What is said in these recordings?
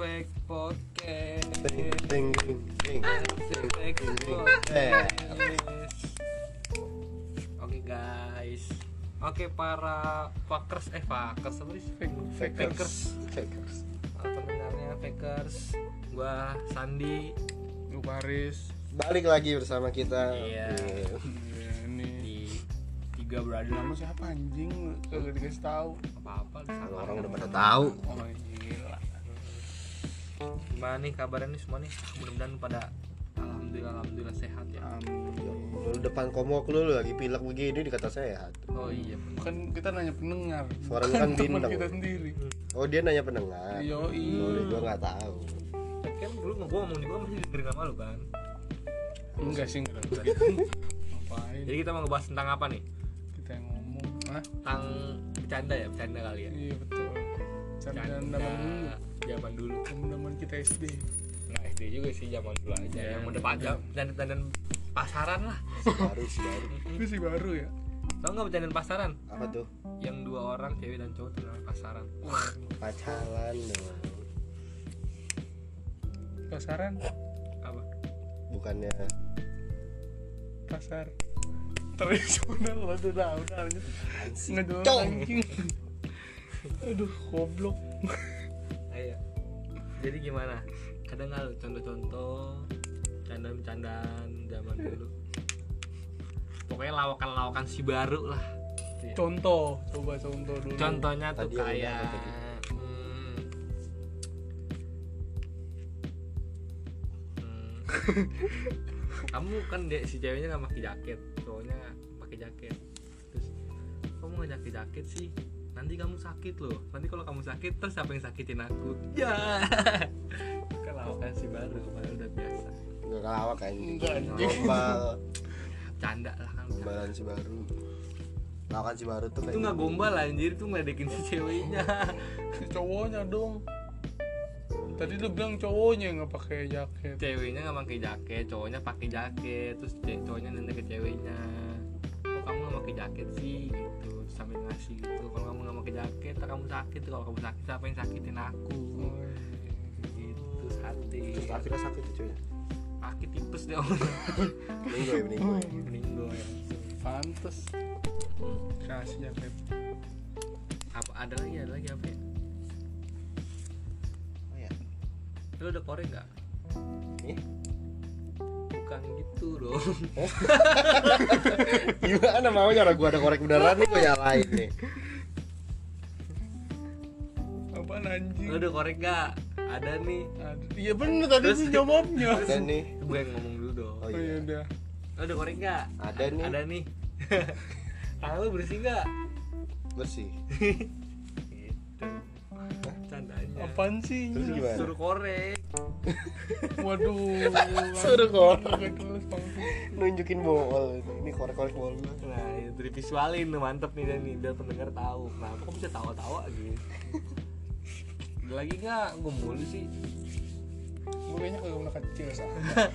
Fake Podcast. Ting. Fake ting, ting. Podcast. Oke guys. Oke para fuckers eh fuckers apa sih? Fakers. Fakers. Fakers. Pendengarnya fakers. Gua Sandi Lu Paris Balik lagi bersama kita. Iya. Iya ini di tiga berada Nama siapa anjing Kagak dikasih tahu apa-apa di sana. Orang udah pada tahu. Oh gila Gimana nih kabarnya nih semua nih? Mudah-mudahan pada alhamdulillah alhamdulillah sehat ya. Amin Lu depan komok lu, lu lagi pilek begini dikata sehat. Oh iya. bener. Kan kita nanya pendengar Suara lu kan Teman bintang. kita sendiri Oh dia nanya pendengar. Yoi Oh dia gua nggak tahu. Tapi kan dulu gua ngomong juga masih dengerin sama lu kan. Enggak sih enggak. Ngapain Jadi kita mau ngebahas tentang apa nih? kita yang ngomong Hah? Tentang bercanda ya, bercanda kali ya. Iya betul Candaan zaman dulu dulu. Zaman kita SD Nah, SD juga sih zaman dulu aja. Iya, yang udah pajak dan dan pasaran lah. Baru sih baru. Itu sih baru ya Tahu nggak bercandaan pasaran? Apa tuh? Yang dua orang cewek dan cowok tuh namanya pasaran. Pacaran dong. Pasaran Apa? Bukannya Pasar Tradisional udah lanjut Nggak jelas Cong. anjing Aduh goblok Ayo. Jadi gimana? Ada nggak lu contoh-contoh candaan-candaan zaman dulu? Pokoknya lawakan-lawakan si baru lah. Iya. Contoh Coba contoh dulu Contohnya tuh kayak tadi? hmm, hmm, kamu kan dek si ceweknya nggak pakai jaket, cowoknya pakai jaket. Terus kamu nggak pakai jaket sih? Nanti kamu sakit loh. Nanti kalau kamu sakit, terus siapa yang sakitin aku? Ya. kan lawakan si baru, padahal udah biasa. nggak kelawak kan? Gombal. Canda lah kan. Gombalan si baru. Lawakan si baru tuh Itu nggak gombal anjir, itu ngeledekin si ceweknya. Si cowoknya dong Tadi lu bilang cowoknya nggak pakai jaket ceweknya nggak pakai jaket cowoknya pakai jaket terus cowoknya nanya ke ceweknya pakai jaket sih gitu. Sambil ngasih gitu. Kalau kamu nggak pakai jaket tak kamu sakit. Kalau kamu sakit siapa yang sakitin aku? Oh, gitu hati Terus akhirnya sakit tuh cuy. sakit tipes deh Meninggal ya meninggal. ya. meninggal ya. Pantes. Kasih jaket apa ada lagi ada lagi apa ya? Oh ya. lu udah korek nggak? Ih. Bukan gitu dong Gimana maunya orang gua ada korek beneran nih gua nyalain nih. Apaan anjing? Lu udah korek nggak? Ada nih. Ada- Iya bener tadi Terus- sih jawabnya. Ada nih. gue yang ngomong dulu dong. Oh Oh iya iya. udah. Lu udah korek nggak? Ada nih. ada nih. Tangan lu bersih nggak? Bersih. gitu candanya Apaan sih Terus gimana? suruh korek. Waduh. Suruh korek. Nunjukin bol. Ini korek-korek bol gua. nah itu divisualin mantep nih dan. Nih biar pendengar tahu. Kenapa kok bisa tawa-tawa gitu Ada lagi nggak? Gue mulu sih. Gue kayaknya kagak pernah kecil sah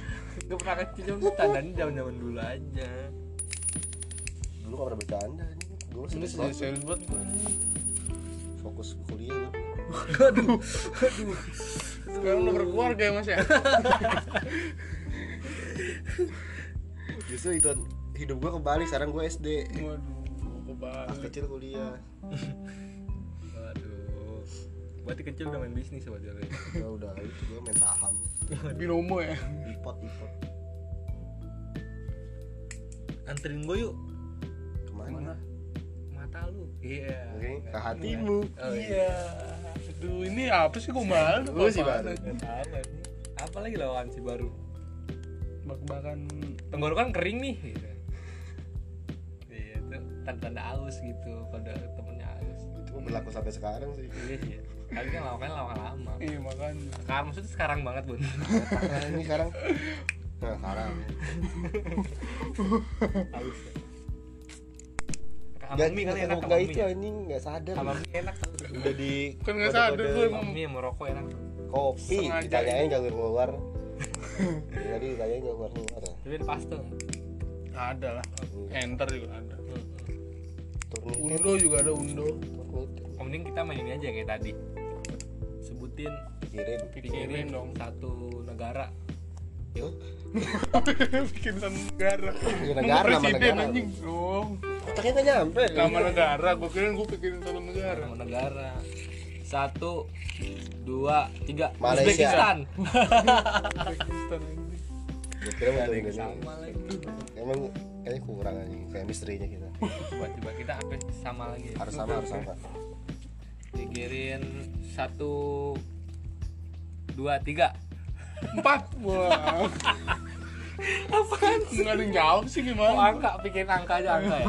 gue pernah kecil cuma tandanya zaman zaman dulu aja. Dulu gak pernah bercanda serius serius banget. Fokus kuliah gua. aduh aduh Sekarang udah berkeluarga ya mas ya Justru itu hidup gua kembali sekarang gua SD. Waduh Pas kebalik kecil kuliah. aduh berarti kecil udah main bisnis sama dia Ya udah itu gua main saham. Binomo ya Ipot ipot. anterin gue yuk Ke mana? Mana? Mata lu. Iya. Oke, ke hatimu. oh, Iya. Aduh ini apa sih? Gue malu? Lu sih, kan. apa lagi lawan si baru? Bak-bakan. Tenggorokan kering nih gitu. iya itu tanda-tanda halus gitu pada temennya halus Itu berlaku sampai sekarang sih. iya. Kali kan lawakan lawakan lama Iya makanya. Sekarang maksudnya sekarang banget bun. Nah, ini sekarang. Nah, sekarang. halus Gak, Kamami kali enak gak itu ya anjing gak sadar. kamami enak tuh Udah di Kan nggak sadar gue emang. kamami yang merokok enak kopi ditanyain gak keluar. Tadi ditanyain gak keluar keluar. tapi ada paste nggak? Ada lah Enter juga ada. Turnitin. Undo juga ada Undo Turnitin. Mending kita main ini aja kayak tadi sebutin pikirin Pikirin dong. satu negara yuk bikin satu negara Bikin negara, presiden negara. anjing dong otaknya nggak nyampe. Nama negara gue kira gue pikirin satu negara. Nama negara. Satu dua tiga. Malaysia. Uzbekistan. Uzbekistan Gua kira mau yang sama lagi. Emang kayaknya kurang anjing. Chemistry-nya kita. Coba coba kita apa sama lagi. Harus sama harus sama. Pikirin satu dua tiga. Empat. Wah apaan nggak ada yang jawab sih Oh, gimana angka. Pikirin angka aja angka ya?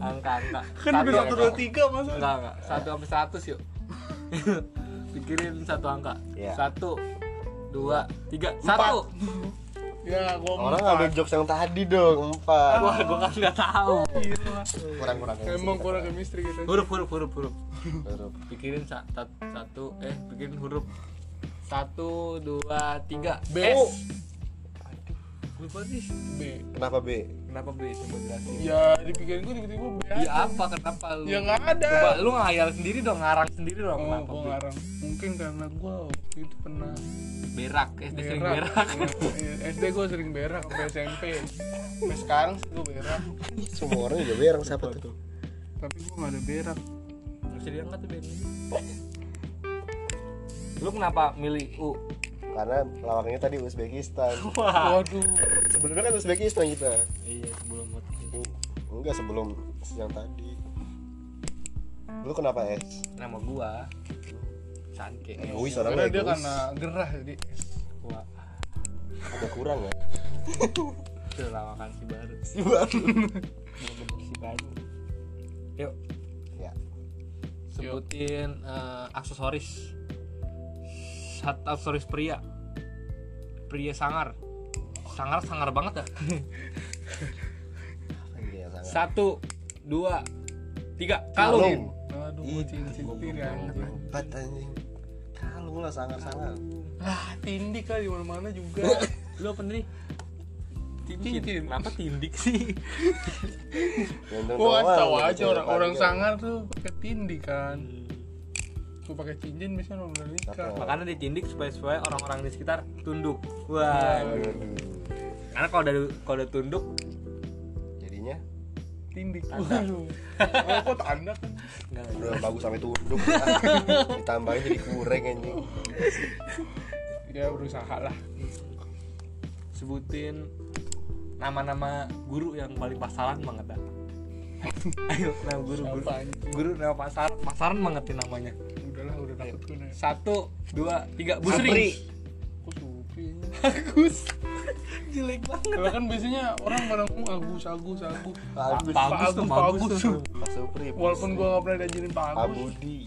Angka angka. Kan udah satu dua tiga masa? Enggak enggak. Satu sampai seratus yuk. Pikirin satu angka. Iya. satu dua tiga. Empat. satu. Ya gua orang empat. ngambil jokes yang tadi dong empat. Wah gua kan nggak tahu. Kurang kurang. Emang kurang chemistry kita. Huruf huruf huruf huruf. Huruf. pikirin satu eh pikirin huruf. Satu dua tiga. B. S lupa sih B. Kenapa B? Kenapa B? Coba jelasin. Ya dipikirin gue tiba-tiba B ya apa kenapa lu? Ya nggak ada. Coba lu ngayal sendiri dong ngarang sendiri dong oh kenapa gue B? ngarang. Mungkin karena gue waktu itu pernah berak SD sering berak. berak. Iya, SD gue sering berak sampai SMP sampai sekarang sih gue berak. Semua orang juga berang siapa tuh? tapi gue nggak ada berak. Bisa diangkat tuh Ben. Lu kenapa milih U? Karena lawannya tadi Uzbekistan. Wah waduh. Sebenarnya kan Uzbekistan kita. Iya sebelum ini enggak sebelum yang tadi. Lu kenapa S Nama gua Sanke egois karena orangnya dia egois karena gerah jadi Wah agak kurang ya? Itu lawakan si baru. Si baru. Si baru. Yuk. Ya. Sebutin eh, aksesoris Satu aksesoris pria Pria sangar. Sangar sangar banget ya. Iya Satu Dua Tiga. Kalung. Kalung. Aduh Ih, gue cincin tiri anjing empat anjing. Kalung lah sangat sangat lah tindik kan di mana-mana juga. Lu apa nih? Tindik. Cincin. Kenapa tindik sih? Doang, tahu aja orang-orang panjang. sangar tuh pakai tindik kan gue pakai cincin biasanya orang udah nikah. Makanya ditindik supaya supaya orang-orang di sekitar tunduk. Wah. Karena kalau udah kalau udah tunduk, jadinya tindik waduh oh, kok tanda kan enggak udah bagus sampai tunduk ditambahin jadi kurang anjing ya berusaha lah sebutin nama-nama guru yang paling pasaran banget dah. Ayo, nama guru guru. Guru nama pasar pasaran banget nih namanya. Satu, dua, tiga. Busri. Bagus. Jelek banget. kalau kan biasanya orang pada ngomong agus agus agus. Bagus Pak Agus tuh, Pak bagus Agus. Pak Supri walaupun gue gak pernah diajarin Pak Pak Agus. Budi.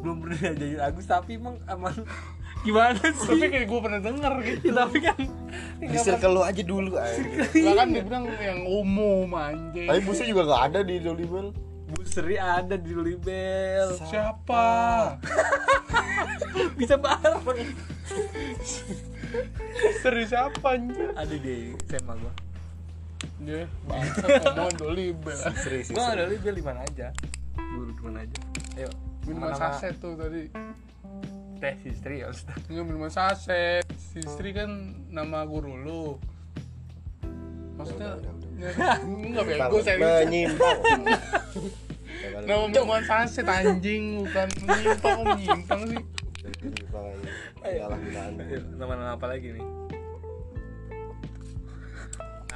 Belum pernah jadi Agus tapi emang emang gimana sih? tapi kayak gue pernah denger gitu. Tapi kan di circle lu aja dulu lah kan dia bilang yang umum anjing. Tapi busnya juga gak ada di Dolibel Busri ada di Libel. siapa Bisa bareng. serius siapa anjing Ada di SMA gua. dia bangsa ngomong dolibel Sri sih Gua ada Libel di mana aja. Guru di mana aja. Ayo. minuman saset tuh tadi Teh istri ya Ustaz. Enggak minuman saset si Sri kan nama guru lu maksudnya udah, ya, enggak bego serius menyimpang nama minuman saset anjing bukan menyimpang kok menyimpang sih nama-nama apa lagi nih?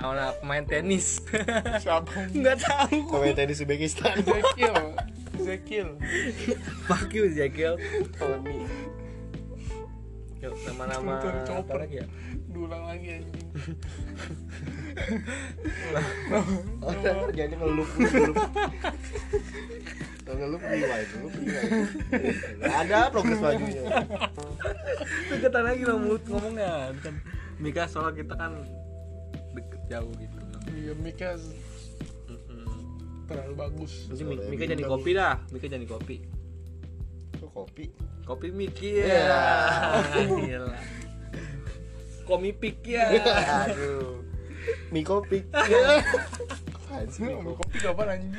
Nama pemain tenis. siapa Enggak tahu. pemain tenis Uzbekistan Zekil Zekil Fuck you, Jekyll. Tony Yuk, nama-nama Tuntun apa lagi ya? Diulang lagi anjing orang kerjanya ngelup ngelup ngelup rewind ngelup rewind ada progres majunya Deketan lagi lo mulut ngomongnya. Kan Mika soal kita kan deket jauh gitu. iya Mika terlalu bagus Nanti Mika jadi kopi dah. Mika jadi kopi. kok kopi Kopi Miki ya. Iya. Gila. Komi pik ya. aduh mie kopi mie Ngomong kopi kapan anjing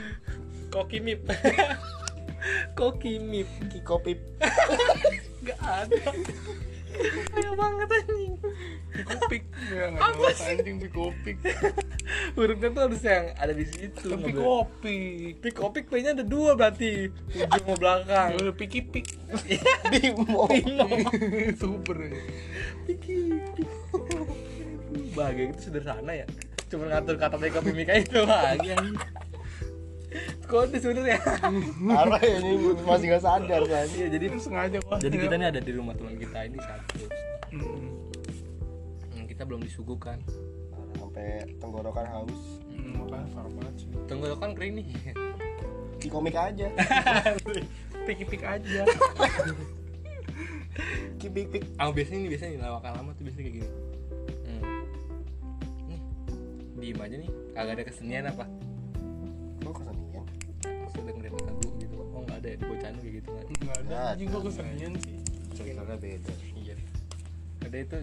Koki mip. Koki mip. Ki kopi Gak ada. Kayak banget anjing. Pikopik ya nggak jelas anjing pikopik Hurufnya tuh harus yang ada di situ. tapi nggak boleh- kopi Pikopik P-nya ada dua berarti. Ujung sama belakang. udah pikipik Bimo. super ya. Pikipik. Bahagia itu sederhana ya. Cuma ngatur kata mereka mimika itu bahagia. Kode sebenarnya. Parah ya ini masih nggak sadar kan. Iya, jadi Ini sengaja kok jadi kita nih ada di rumah teman kita ini satu. Hmm, kita belum disuguhkan. Sampai tenggorokan haus. Hmm, Tenggorokan kering nih. Di komik aja. pikipik aja Kipik pik. Ah biasanya nih biasanya nih lawakan lama tuh biasanya kayak gini. Hmm. Nih, diem aja nih. Kagak ada kesenian apa? Kok kesenian? Sudah ngeliat lagu gitu. Oh nggak ada ya di bocahan kayak gitu kan? nggak ada Nggak anjing kok kesenian sih Ceritanya beda. Iya. Ada itu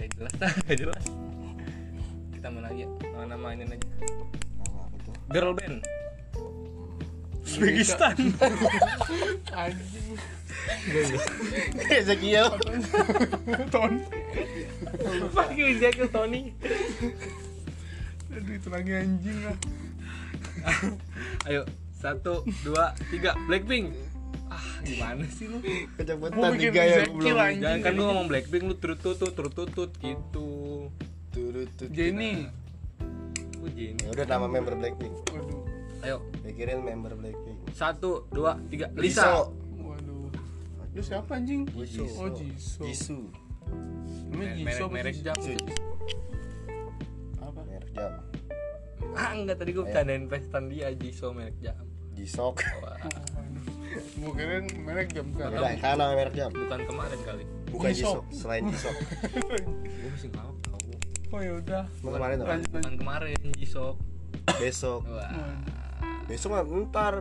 kayak jelas kayak jelas. Kita main lagi ya. Nama aja. Nama apa tuh? Girl band. Uzbekistan. anjing Ezekiel. ton Pakai Ezekiel Tony. aduh itu lagi anjing lah Ayo, satu, dua, tiga, Blackpink. Gimana sih lu? Tiga yang Ezekiel, belum. Jangan kan lu ngomong Blackpink lu turut tutut turut tutut gitu. Turut turut. Jenny Oh, Jenny. Udah nama member Blackpink. waduh Ayo, Pikirin member Blackpink. satu, dua, tiga, Lisa. Jisoo. waduh lu siapa anjing Jisoo. oh Jisoo Jisoo. namanya Merek- Jisoo apa merek jam. Jisoo. apa Merek jam. Ah, enggak tadi gua bercandain pestan dia Jisoo merek jam. Jisok. Gue kira merek jam Ya kan udah, kan nama merek jam. bukan kemarin kali. Bukan. Jisok, selain Jisok. Gua masih ngapa tahu. oh ya udah Mau kemarin Bukan kemarin Jisoo. Besok. Besok mah ntar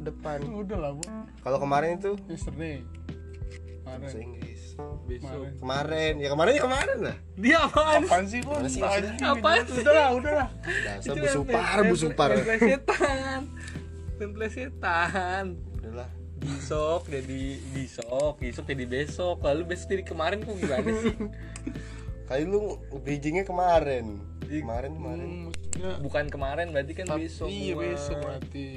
depan. udah lah bu Kalau kemarin itu yesterday kemarin Inggris. Besok. kemarin Kemarin, ya kemarin ya kemarin lah. Dia apaan? apaan sih kok Mana sih? Apaan gitu. udah lah udah lah Dasar busupar, busupar. template setan. Template setan. Udahlah. Besok jadi besok, besok jadi besok. Lalu besok jadi kemarin kok gimana sih? Kali lu bridgingnya kemarin. Kemarin kemarin. Hmm, maksudnya Bukan kemarin berarti kan tapi- besok. iya gua. besok berarti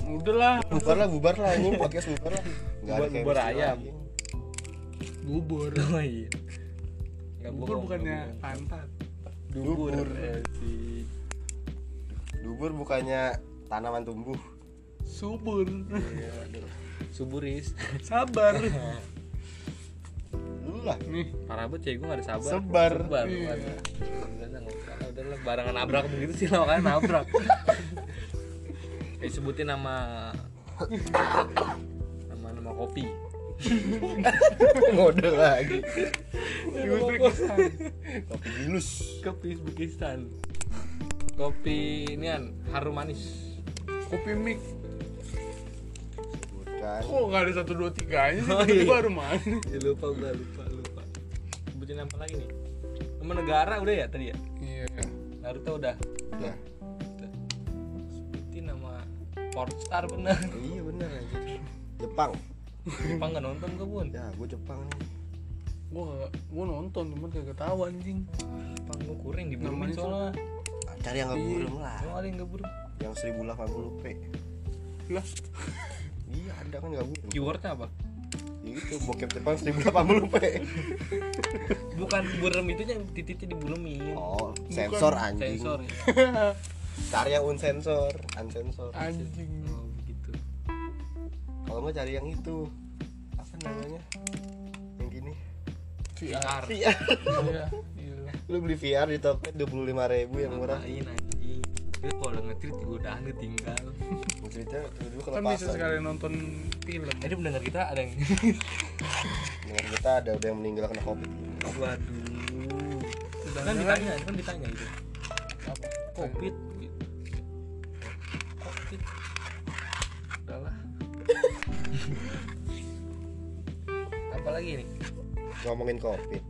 udah lah Bubar lah, bubar lah ini podcast bubar lah. Enggak Bubar- bubar ayam. bubur Oh iya. Nggak bubur bohong, bukannya nggak pantat dubur. Dubur. Eh, si- Dubur bukannya tanaman tumbuh. Subur Iya. Suburis. sabar lah. nih Parah banget ya gue gak ada sabar. Sebar. Sebar. Iya. Udah lah, barengan nabrak begitu sih lo kan nabrak. Eh sebutin nama nama nama kopi. Ngode lagi. di Uzbekistan Kopi gilus. Kopi Uzbekistan. Kopi inian harum manis. kopi mik Sebutkan. kok nggak ada satu dua tiga aja sih Oh, iya. baru mana Ya, lupa udah lupa lupa. Sebutin apa lagi nih? Nama negara udah ya tadi ya? iya Naruto udah. Nah, Sebutin nama Portstar bener. iya bener aja. Jepang. Jepang gak nonton gue bun. Ya, gue Jepang nih. gua nggak gua nonton cuman kagak tahu anjing Jepang gue kurang di Namanya soalnya. Cari yang gak burung lah. Ada yang gak burung? Yang 1080p. lah Iya, ada kan gak burung. Keywordnya apa? Itu bokep Jepang 1080p. Bukan burem itu yang titiknya dibulemin. Oh, sensor anjing. Sensor ya. Cari yang unsensor, unsensor. anjing Oh begitu. Kalau nggak cari yang itu. Apa namanya? Yang gini. VR. VR. iya iya Lu beli VR di Tokped 25.000 yang murah. Ngapain anjing? Dia kalau udah nge-treat udah aneh Cerita tiba-tiba kan bisa kelepasan. sekali nonton film Jadi pendengar kita ada yang Dengan kita ada udah yang meninggal kena covid. Waduh. Kan ditanya, kan ditanya itu. apa Covid. Covid. Udahlah. Apa lagi nih? Ngomongin covid.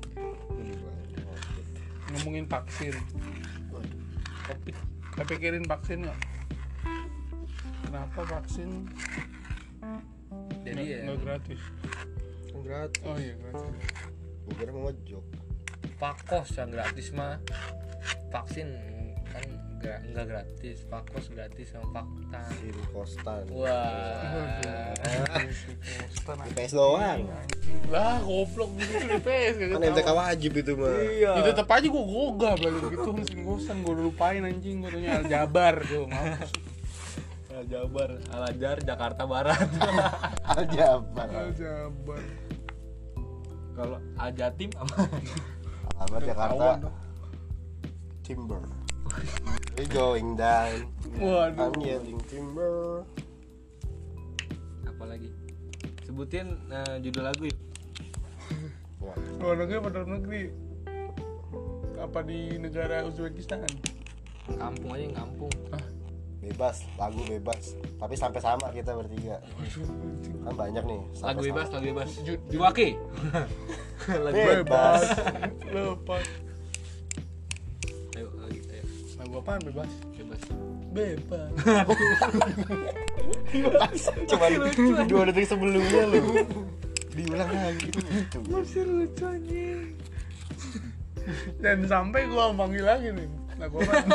Ngomongin vaksin Waduh. Covid. Kita pikirin vaksin nggak kenapa vaksin? Jadi nggak ya. nggak gratis. Gratis. oh iya gratis. Gue kira mau ngejok. Pakos yang gratis mah vaksin kan nggak nggak gratis. Pakos gratis sama fakta. Sin kostan. wah Di PS doang. lah goblok. Gitu di PS kagak Kan. MTK wajib itu mah. iya. Ya tetep aja gue gogah balik gitu. Mesin gosan gue udah lupain anjing. Gue tanya Aljabar tuh mampus Jabar Alajar Jakarta Barat. Aljabar. Aljabar kalau Ajatim apa? Alamat Jakarta. Timber. We going down. waduh. I'm yelling timber. apa lagi? Sebutin eh, judul lagu yuk. Luar negeri apa dalam negeri? Apa di negara Uzbekistan? Kampung aja yang kampung. Ah bebas, lagu bebas. Tapi sampai sama kita bertiga. Kan banyak nih. sampai lagu bebas sama. lagu bebas Ju- ju- Juwaki lagu Bebas. lepas ayo lagi ayo lagu apaan bebas bebas bebas Cuman dua detik sebelumnya lu. Diulang lagi. Masih lucu anjing dan sampai gua manggil lagi nih lagu apaan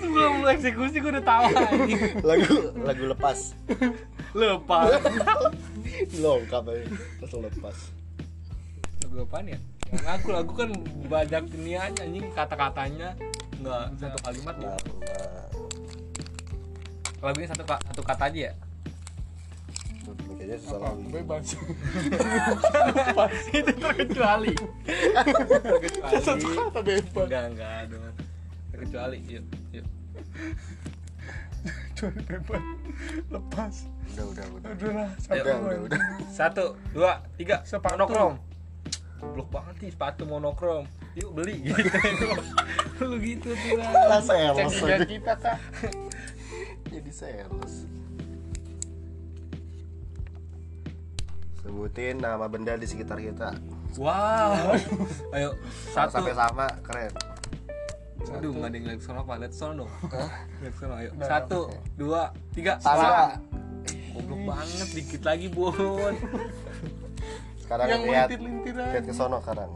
belum lu eksekusi gue udah tahu Lagu lagu lepas. lepas. Lengkap aja. Terus lepas. lagu apaan ya? Yang aku lagu kan banyak iniannya anjing. Kata-katanya. Nggak satu kalimat ya? Lagunya satu satu kata aja ya? Kayaknya susah apa? lagi. bebas. Itu terkecuali. Terkecuali. Satu kata bebas. Enggak enggak dong terkecuali yuk yuk Cuman bebas lepas. Udah, udah, udah. udah lah Udah, sampai udah, udah. satu dua tiga. Sepatu. monokrom. Goblok banget sih sepatu monokrom. Yuk beli. Gitu lu gitu tuh Lah lah sales kita kak. Jadi sales. Sebutin nama benda di sekitar kita. wow. Ayo satu. Sampai sama keren. Aduh nggak ada yang lihat sono apa? Lihat sono dong. Lihat sono ayo. Satu dua tiga. Sama. goblok banget dikit lagi bon Sekarang yang lihat lihat ke sono sekarang.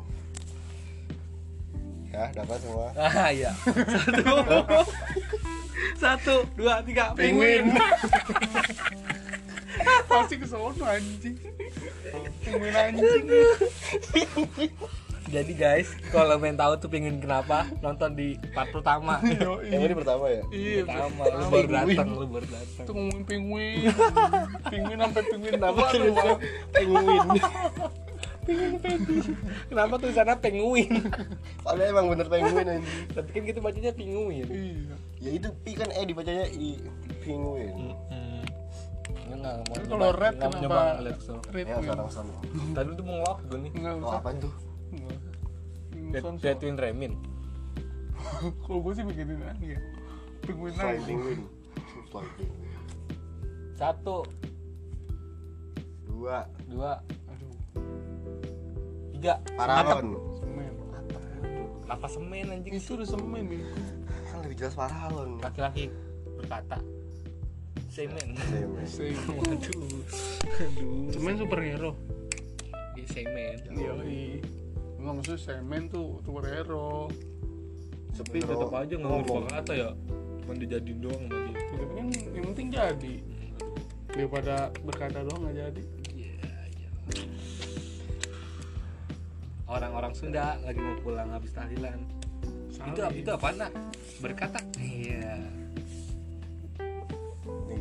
Ya, dapat semua. ah iya. Satu. Satu dua tiga. Penguin. Pasti ke sono anjing. Pengen anjing jadi guys kalau main tahu tuh penguin kenapa nonton di part pertama. Yoi. Yang ini pertama ya? iya. Pertama lu pertama. baru datang lu baru datang tuh ngomongin penguin penguin sampai penguin tua tuh tulisannya penguin? kenapa tuh sana penguin Padahal emang bener penguin ini. tapi kan kita bacanya penguin iya. Ya itu pi kan e dibacanya i penguin. Enggak, mau kalau red kenapa red Ya sekarang tadi tuh mau ngelok gue nih. Nggak usah apaan tuh? Dead, Twin Remin. Kalau gue sih mikirin lagi ya. Penguin penguin. satu. Dua. dua. Aduh. Tiga. Paralon. semen. Apa semen anjing. Itu udah semen nih Kan lebih jelas paralon. laki-laki berkata. Semen. Semen. semen. Waduh aduh. Semen superhero. Iya, semen. Iya nggak maksud semen tuh superhero tapi tetap aja nggak mau berkata ya. Cuma dijadiin doang sama dia. Ya, tapi kan yang penting jadi. Daripada berkata doang nggak jadi. Iya, iya. orang-orang Sunda lagi mau pulang habis tahlilan. Itu itu apa nak? Berkata? Iya. Nih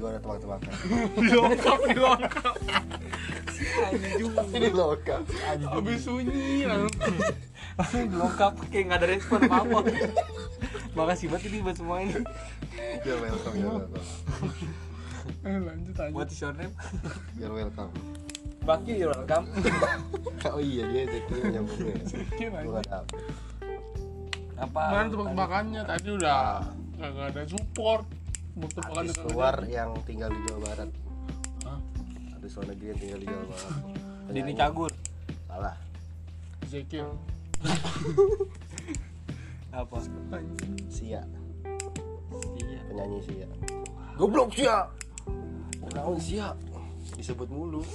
gua ada tebak-tebakan. lengkap nih lengkap anjing Ini lokal. habis sunyi langsung. langsung. Lengkap kayak nggak ada respon apa apa makasih banget ini buat semua ini. You're welcome, eh, lanjut aja what is your name? You're welcome. Baki you're welcome. Oh iya dia. Sedikit Gua aja nggak dapet. apa? Mana tebak-tebakannya tadi udah nggak ada support Artis luar yang tinggal di Jawa Barat. Hah? Artis luar negeri yang tinggal di Jawa Barat. Dini. Cagur Salah. Zekil apa Sia. iya Penyanyi Sia. Goblok Sia. Naon Sia? disebut mulu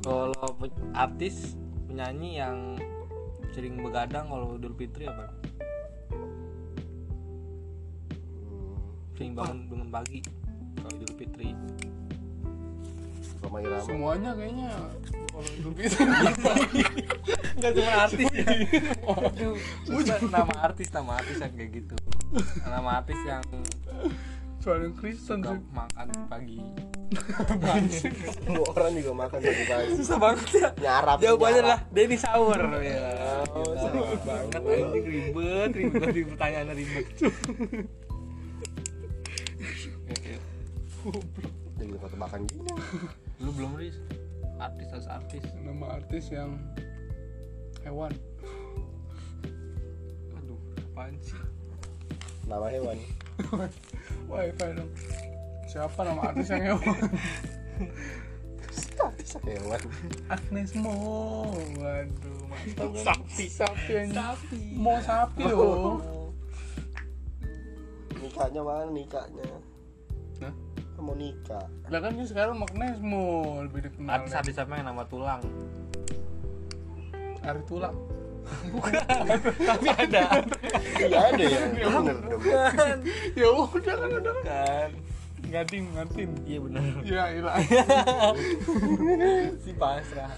kalau artis penyanyi yang sering begadang kalau Idul Fitri apa sering bangun bangun pagi kalau Idul Fitri Roma Irama semuanya kayaknya kalau Idul Fitri Enggak cuma artis ya. Aduh, maksudnya nama artis nama artis yang kayak gitu. Nama artis yang soal yang Kristen suka sih makan pagi. semua orang juga makan pagi-pagi Susah banget ya. nyarap Jawabannya lah Denny Saur. Ya. Oh, Gila, banget anjing ribet, ribet di pertanyaannya ribet. Jadi tempat makan gini. Lu belum ris artis harus artis. nama artis yang hewan. Aduh, apaan sih? nama hewan. Wifi dong. Siapa nama artis yang hewan? Artis hewan? Agnes Mo. Waduh mantap kan? Sapi. sapi yang Sapi. mau sapi loh. Nikahnya mana nikahnya? Hah? Mau nikah. Lah kan dia sekarang Agnes Mo lebih dikenal Artis artis apa yang nama tulang? Ari Tulak Tapi ada. iya ada ya. Bener dong. Ya udah kan udah Kan. ngatin ngatin Iya benar. ya ilah Si pasrah.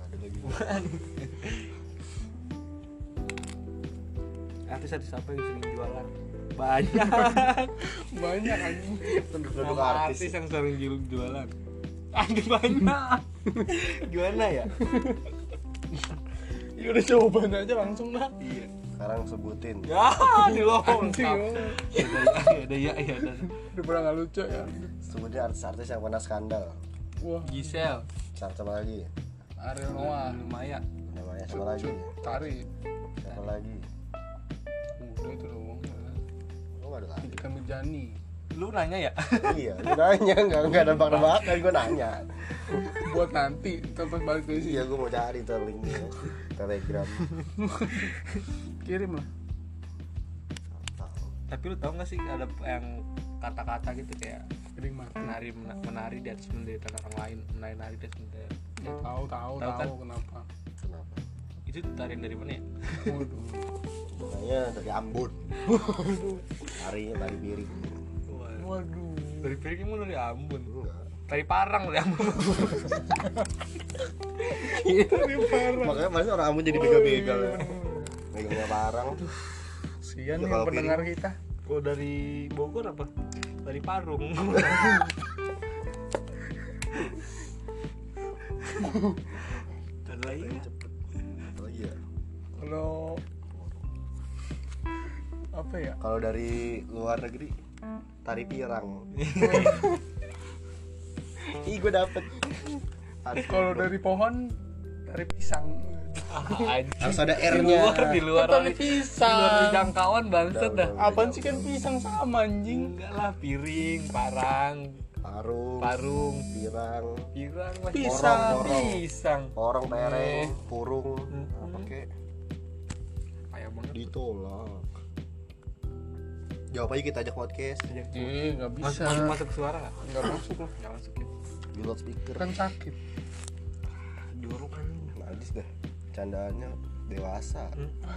ada lagi artis-artis apa yang sering jualan banyak. Banyak anjing. Penduduk nama artis artis yang sering ju- jualan. Ada banyak. Gimana ya? Ya udah jawabannya aja langsung dah iya. Sekarang sebutin. Ya di oh. ada ya ada ada daripada nggak lucu ya? Sebutin artis-artis yang pernah skandal. Wah. Gisel. Siapa lagi? Ariel Noah. Maya namanya siapa lagi? Tari. Siapa lagi ada lagi Mirjani lu nanya ya? Iya gue nanya nggak nggak nebak nebakan gue nanya. Buat nanti tempat balik dari sini. Iya gue mau cari tuh linknya telegram. Kirim lah. Tapi lu tau gak sih ada yang kata-kata gitu kayak mati. menari mena- menari di atas penderitaan orang lain menari nari di atas penderitaan Ya, tahu tahu Tahu kan? tahu kenapa itu tarian dari mana ya? Waduh namanya dari Ambon. Harinya tari piring waduh. Dari piring emang dari Ambon tari parang dari Ambon. Makanya masih orang Ambon jadi begal-begal ya. Megangnya parang. Sian Ya, yang pendengar kita. Kalau dari Bogor apa? Dari Parung. Dan lain kalau apa ya? Kalau dari luar negeri tari pirang. Ih gue dapet. Tari kalau dari pohon dari pisang. Harus ada di R-nya. luar di luar Tari di pisang. luar jangkauan bangsat dah. apaan sih kan pisang sama anjing? Enggak lah piring parang. Parung. Parung. Pirang. Pirang lah. Pisang. Porong, pisang. Orang Eh. pereng purung. Hmm. apa kek kayak banget ditolak. Jawab aja kita ajak podcast. Eh nggak masuk bisa. masuk masuk suara nggak? Masuk lah nggak masukin di loudspeaker kan sakit. Jorok kan najis dah. Candaannya dewasa.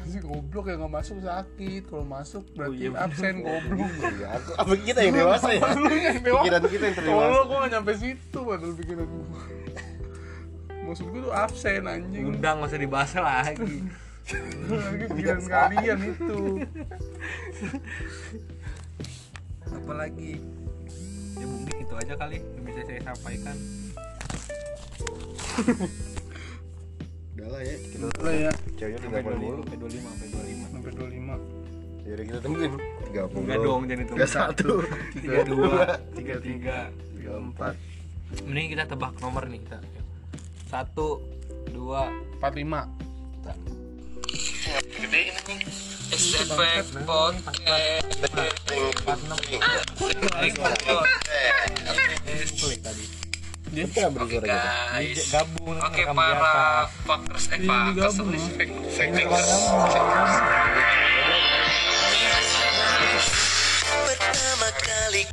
Sih goblok ya nggak masuk sakit. Kalau masuk berarti iya, bener. absen goblok. Iya, aku- apa kita yang dewasa ya? Lu yang dewasa. pikiran kita yang Kalau terdewasa gua gak nyampe situ padahal pikiran gua. Maksud gua tuh absen anjing. Undang masa dibahas Lagi Gila sekalian itu. Apalagi? Ya mungkin itu aja kali yang bisa saya sampaikan. Udah lah ya, kita udah ya. Ceweknya udah sampai 20, sampai 25, sampai 25. Sampai 25. Jadi kita tungguin. 30 Enggak dong jangan ditunggu. 31 32 33 34 Mending kita tebak nomor nih kita. 1 2 45 45 SD ini STP podcast. Dia bersuara gabung oke para fuckers eh fuckers fakers pertama kali